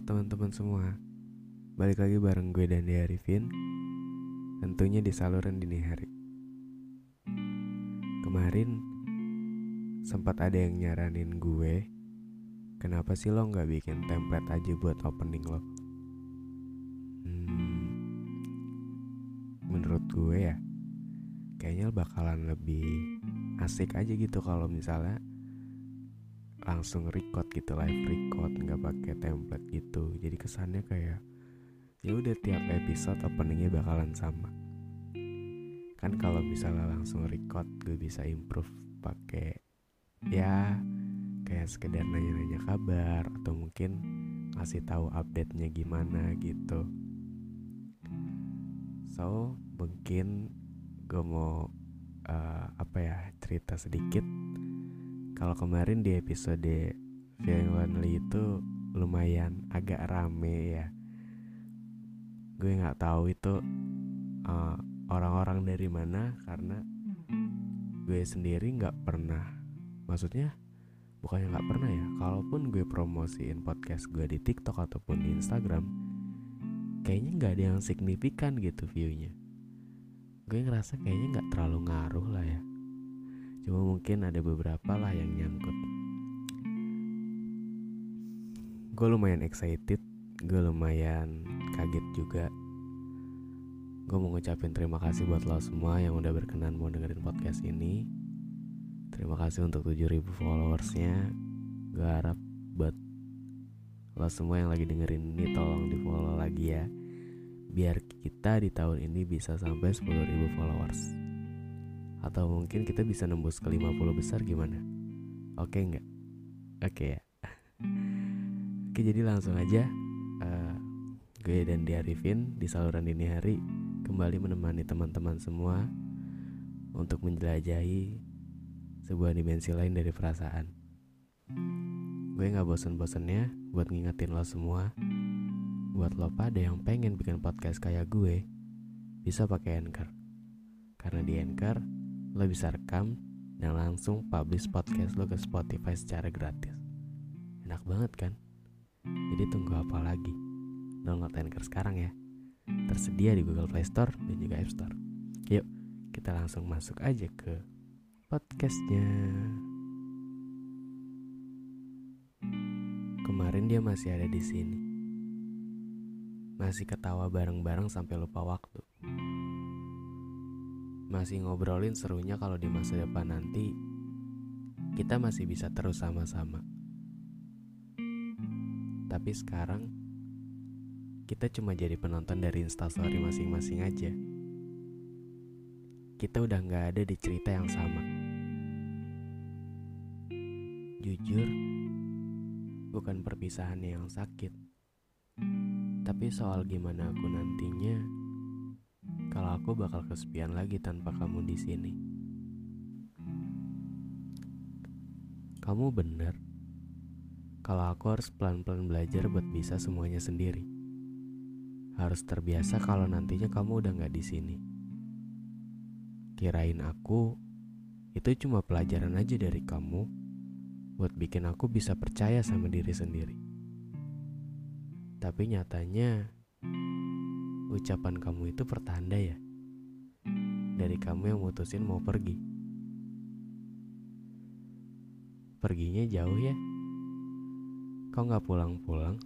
Teman-teman semua. Balik lagi bareng gue dan Arifin Tentunya di saluran dini hari. Kemarin sempat ada yang nyaranin gue Kenapa sih lo nggak bikin template aja buat opening lo? Hmm, Menurut gue ya Kayaknya bakalan lebih asik aja gitu kalau misalnya langsung record gitu live record nggak pakai template gitu. Jadi kesannya kayak ya udah tiap episode openingnya bakalan sama. Kan kalau misalnya langsung record gue bisa improve pakai ya kayak sekedar nanya-nanya kabar atau mungkin ngasih tahu update-nya gimana gitu. So mungkin gue mau uh, apa ya cerita sedikit kalau kemarin di episode Feeling Lonely itu lumayan agak rame ya. Gue nggak tahu itu orang orang-orang dari mana karena gue sendiri nggak pernah maksudnya bukannya nggak pernah ya kalaupun gue promosiin podcast gue di TikTok ataupun di Instagram kayaknya nggak ada yang signifikan gitu viewnya. Gue ngerasa kayaknya nggak terlalu ngaruh lah ya Cuma mungkin ada beberapa lah yang nyangkut. Gue lumayan excited Gue lumayan kaget juga. Gue mau ngucapin terima kasih buat lo semua yang udah berkenan mau dengerin podcast ini. Terima kasih untuk 7000 followersnya. Gue harap buat lo semua yang lagi dengerin ini tolong di follow lagi ya. Biar kita di tahun ini bisa sampai 10.000 followers atau mungkin kita bisa nembus ke 50 besar gimana? Oke nggak? Oke ya. Oke jadi langsung aja uh, gue dan Diarifin di saluran dini hari kembali menemani teman-teman semua untuk menjelajahi sebuah dimensi lain dari perasaan. Gue nggak bosen-bosennya buat ngingetin lo semua, buat lo pada yang pengen bikin podcast kayak gue, bisa pakai Anchor. Karena di Anchor, lo bisa rekam dan langsung publish podcast lo ke Spotify secara gratis. Enak banget kan? Jadi tunggu apa lagi? Download Anchor sekarang ya. Tersedia di Google Play Store dan juga App Store. Yuk, kita langsung masuk aja ke podcastnya. Kemarin dia masih ada di sini. Masih ketawa bareng-bareng sampai lupa waktu masih ngobrolin serunya kalau di masa depan nanti kita masih bisa terus sama-sama. Tapi sekarang kita cuma jadi penonton dari instastory masing-masing aja. Kita udah nggak ada di cerita yang sama. Jujur, bukan perpisahan yang sakit, tapi soal gimana aku nantinya kalau aku bakal kesepian lagi tanpa kamu di sini. Kamu benar. Kalau aku harus pelan-pelan belajar buat bisa semuanya sendiri. Harus terbiasa kalau nantinya kamu udah gak di sini. Kirain aku itu cuma pelajaran aja dari kamu buat bikin aku bisa percaya sama diri sendiri. Tapi nyatanya ucapan kamu itu pertanda ya dari kamu yang mutusin mau pergi. Perginya jauh ya? Kau nggak pulang-pulang?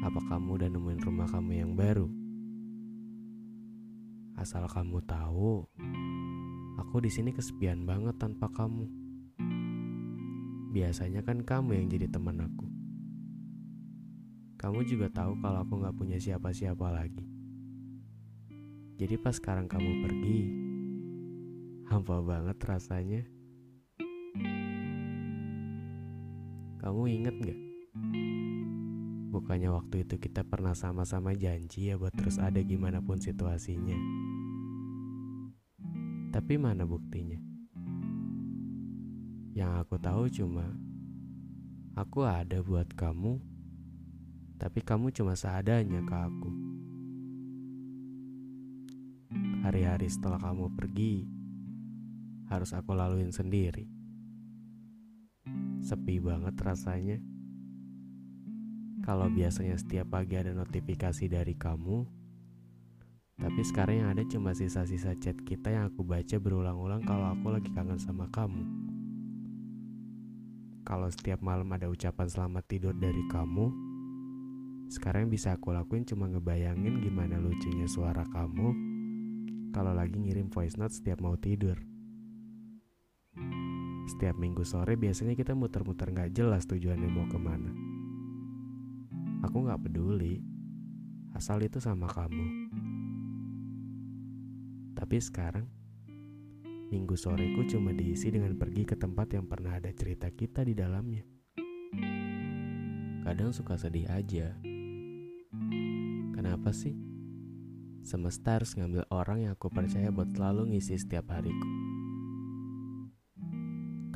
Apa kamu udah nemuin rumah kamu yang baru? Asal kamu tahu, aku di sini kesepian banget tanpa kamu. Biasanya kan kamu yang jadi teman aku. Kamu juga tahu kalau aku gak punya siapa-siapa lagi. Jadi pas sekarang kamu pergi, Hampa banget rasanya. Kamu inget gak? Bukannya waktu itu kita pernah sama-sama janji ya buat terus ada gimana pun situasinya. Tapi mana buktinya? Yang aku tahu cuma aku ada buat kamu, tapi kamu cuma seadanya ke aku. Hari-hari setelah kamu pergi, harus aku laluin sendiri sepi banget rasanya. Kalau biasanya setiap pagi ada notifikasi dari kamu, tapi sekarang yang ada cuma sisa-sisa chat kita yang aku baca berulang-ulang kalau aku lagi kangen sama kamu. Kalau setiap malam ada ucapan selamat tidur dari kamu, sekarang bisa aku lakuin cuma ngebayangin gimana lucunya suara kamu kalau lagi ngirim voice note setiap mau tidur. Setiap minggu sore biasanya kita muter-muter gak jelas tujuannya mau ke mana. Aku gak peduli, asal itu sama kamu. Tapi sekarang, minggu soreku cuma diisi dengan pergi ke tempat yang pernah ada cerita kita di dalamnya. Kadang suka sedih aja. Kenapa sih? Semesta harus ngambil orang yang aku percaya buat selalu ngisi setiap hariku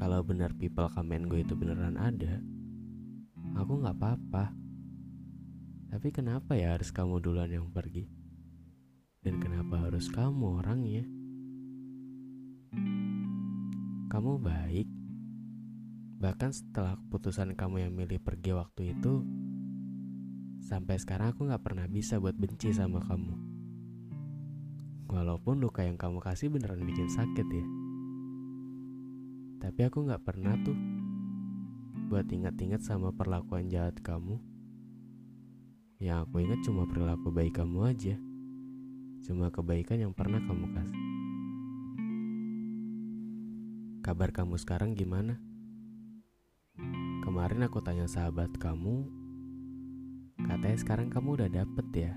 kalau benar people comment gue itu beneran ada, aku nggak apa-apa. Tapi kenapa ya harus kamu duluan yang pergi? Dan kenapa harus kamu orangnya? Kamu baik. Bahkan setelah keputusan kamu yang milih pergi waktu itu, sampai sekarang aku nggak pernah bisa buat benci sama kamu. Walaupun luka yang kamu kasih beneran bikin sakit ya. Tapi aku gak pernah tuh buat ingat-ingat sama perlakuan jahat kamu. Yang aku ingat cuma perilaku baik kamu aja. Cuma kebaikan yang pernah kamu kasih. Kabar kamu sekarang gimana? Kemarin aku tanya sahabat kamu, katanya sekarang kamu udah dapet ya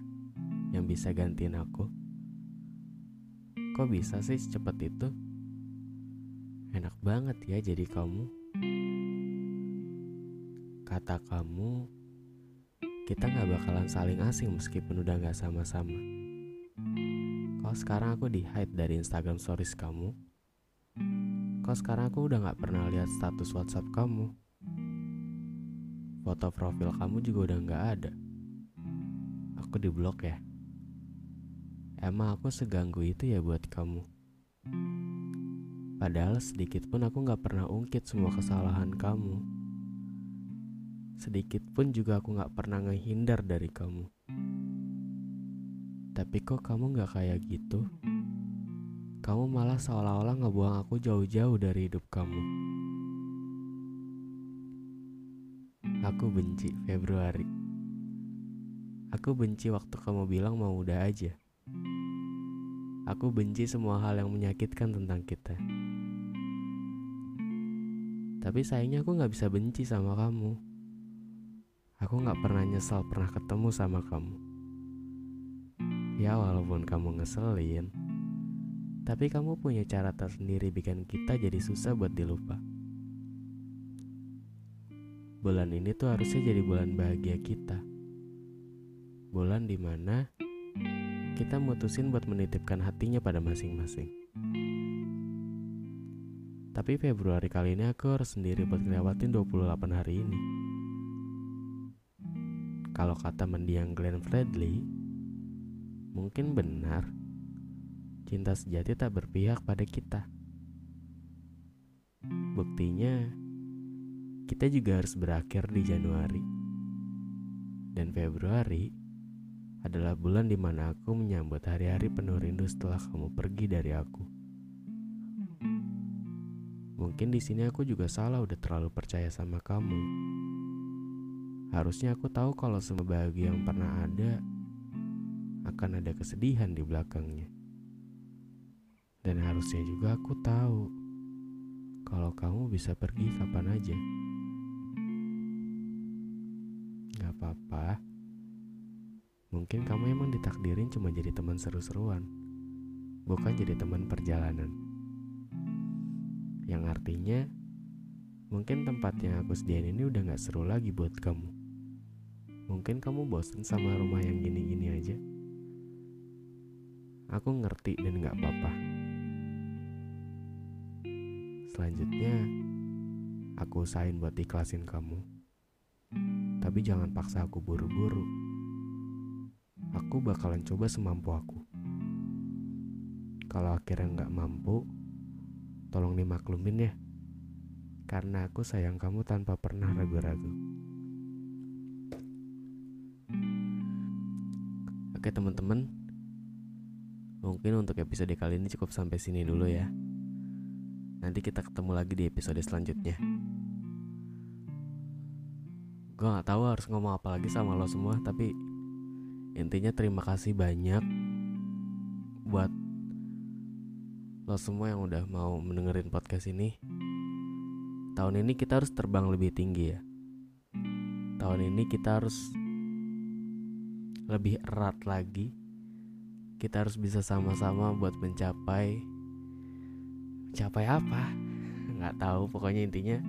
yang bisa gantiin aku. Kok bisa sih secepat itu? Enak banget ya jadi kamu. Kata kamu, kita gak bakalan saling asing meskipun udah gak sama-sama. Kau sekarang aku di hide dari Instagram stories kamu. Kau sekarang aku udah gak pernah lihat status WhatsApp kamu. Foto profil kamu juga udah gak ada. Aku di blok ya. Emang aku seganggu itu ya buat kamu. Padahal sedikit pun aku gak pernah ungkit semua kesalahan kamu. Sedikit pun juga aku gak pernah ngehindar dari kamu. Tapi kok kamu gak kayak gitu? Kamu malah seolah-olah ngebuang aku jauh-jauh dari hidup kamu. Aku benci Februari. Aku benci waktu kamu bilang mau udah aja. Aku benci semua hal yang menyakitkan tentang kita. Tapi sayangnya aku gak bisa benci sama kamu. Aku gak pernah nyesal pernah ketemu sama kamu. Ya walaupun kamu ngeselin, tapi kamu punya cara tersendiri bikin kita jadi susah buat dilupa. Bulan ini tuh harusnya jadi bulan bahagia kita. Bulan di mana kita mutusin buat menitipkan hatinya pada masing-masing. Tapi Februari kali ini aku harus sendiri buat ngelewatin 28 hari ini. Kalau kata mendiang Glenn Fredly, mungkin benar. Cinta sejati tak berpihak pada kita. Buktinya, kita juga harus berakhir di Januari. Dan Februari adalah bulan di mana aku menyambut hari-hari penuh rindu setelah kamu pergi dari aku. Mungkin di sini aku juga salah udah terlalu percaya sama kamu. Harusnya aku tahu kalau semua bahagia yang pernah ada akan ada kesedihan di belakangnya. Dan harusnya juga aku tahu kalau kamu bisa pergi kapan aja. Gak apa-apa. Mungkin kamu emang ditakdirin cuma jadi teman seru-seruan, bukan jadi teman perjalanan. Yang artinya mungkin tempat yang aku sediain ini udah gak seru lagi buat kamu. Mungkin kamu bosen sama rumah yang gini-gini aja. Aku ngerti dan gak apa-apa. Selanjutnya, aku usahain buat ikhlasin kamu. Tapi jangan paksa aku buru-buru. Aku bakalan coba semampu aku. Kalau akhirnya nggak mampu, tolong dimaklumin ya. Karena aku sayang kamu tanpa pernah ragu-ragu. Oke teman-teman, mungkin untuk episode kali ini cukup sampai sini dulu ya. Nanti kita ketemu lagi di episode selanjutnya. Gue gak tahu harus ngomong apa lagi sama lo semua, tapi intinya terima kasih banyak buat lo semua yang udah mau mendengerin podcast ini. Tahun ini kita harus terbang lebih tinggi ya. Tahun ini kita harus lebih erat lagi. Kita harus bisa sama-sama buat mencapai mencapai apa? Nggak tahu. Pokoknya intinya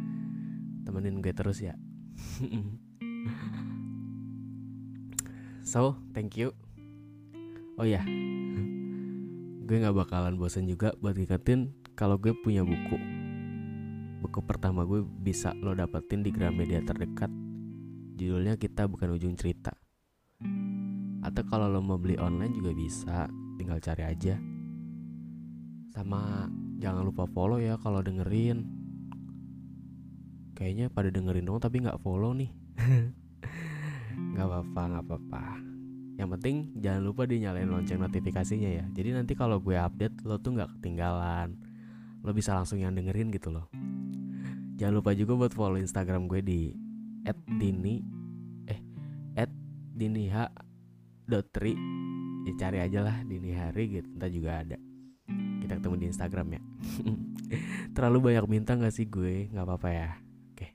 temenin gue terus ya. so, thank you. Oh ya, gue nggak bakalan bosan juga buat ngikatin kalau gue punya buku. Buku pertama gue bisa lo dapetin di Gramedia terdekat. Judulnya kita bukan ujung cerita. Atau kalau lo mau beli online juga bisa, tinggal cari aja. Sama jangan lupa follow ya kalau dengerin. Kayaknya pada dengerin dong tapi nggak follow nih. Gak apa-apa, gak apa-apa. Yang penting jangan lupa dinyalain lonceng notifikasinya ya. Jadi nanti kalau gue update lo tuh nggak ketinggalan. Lo bisa langsung yang dengerin gitu loh. Jangan lupa juga buat follow Instagram gue di @dini eh @diniha.tri ya cari aja lah dini hari gitu entah juga ada kita ketemu di Instagram ya. Terlalu banyak minta gak sih gue? Nggak apa-apa ya. Oke.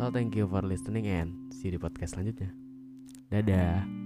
So thank you for listening and see you di podcast selanjutnya. Dadah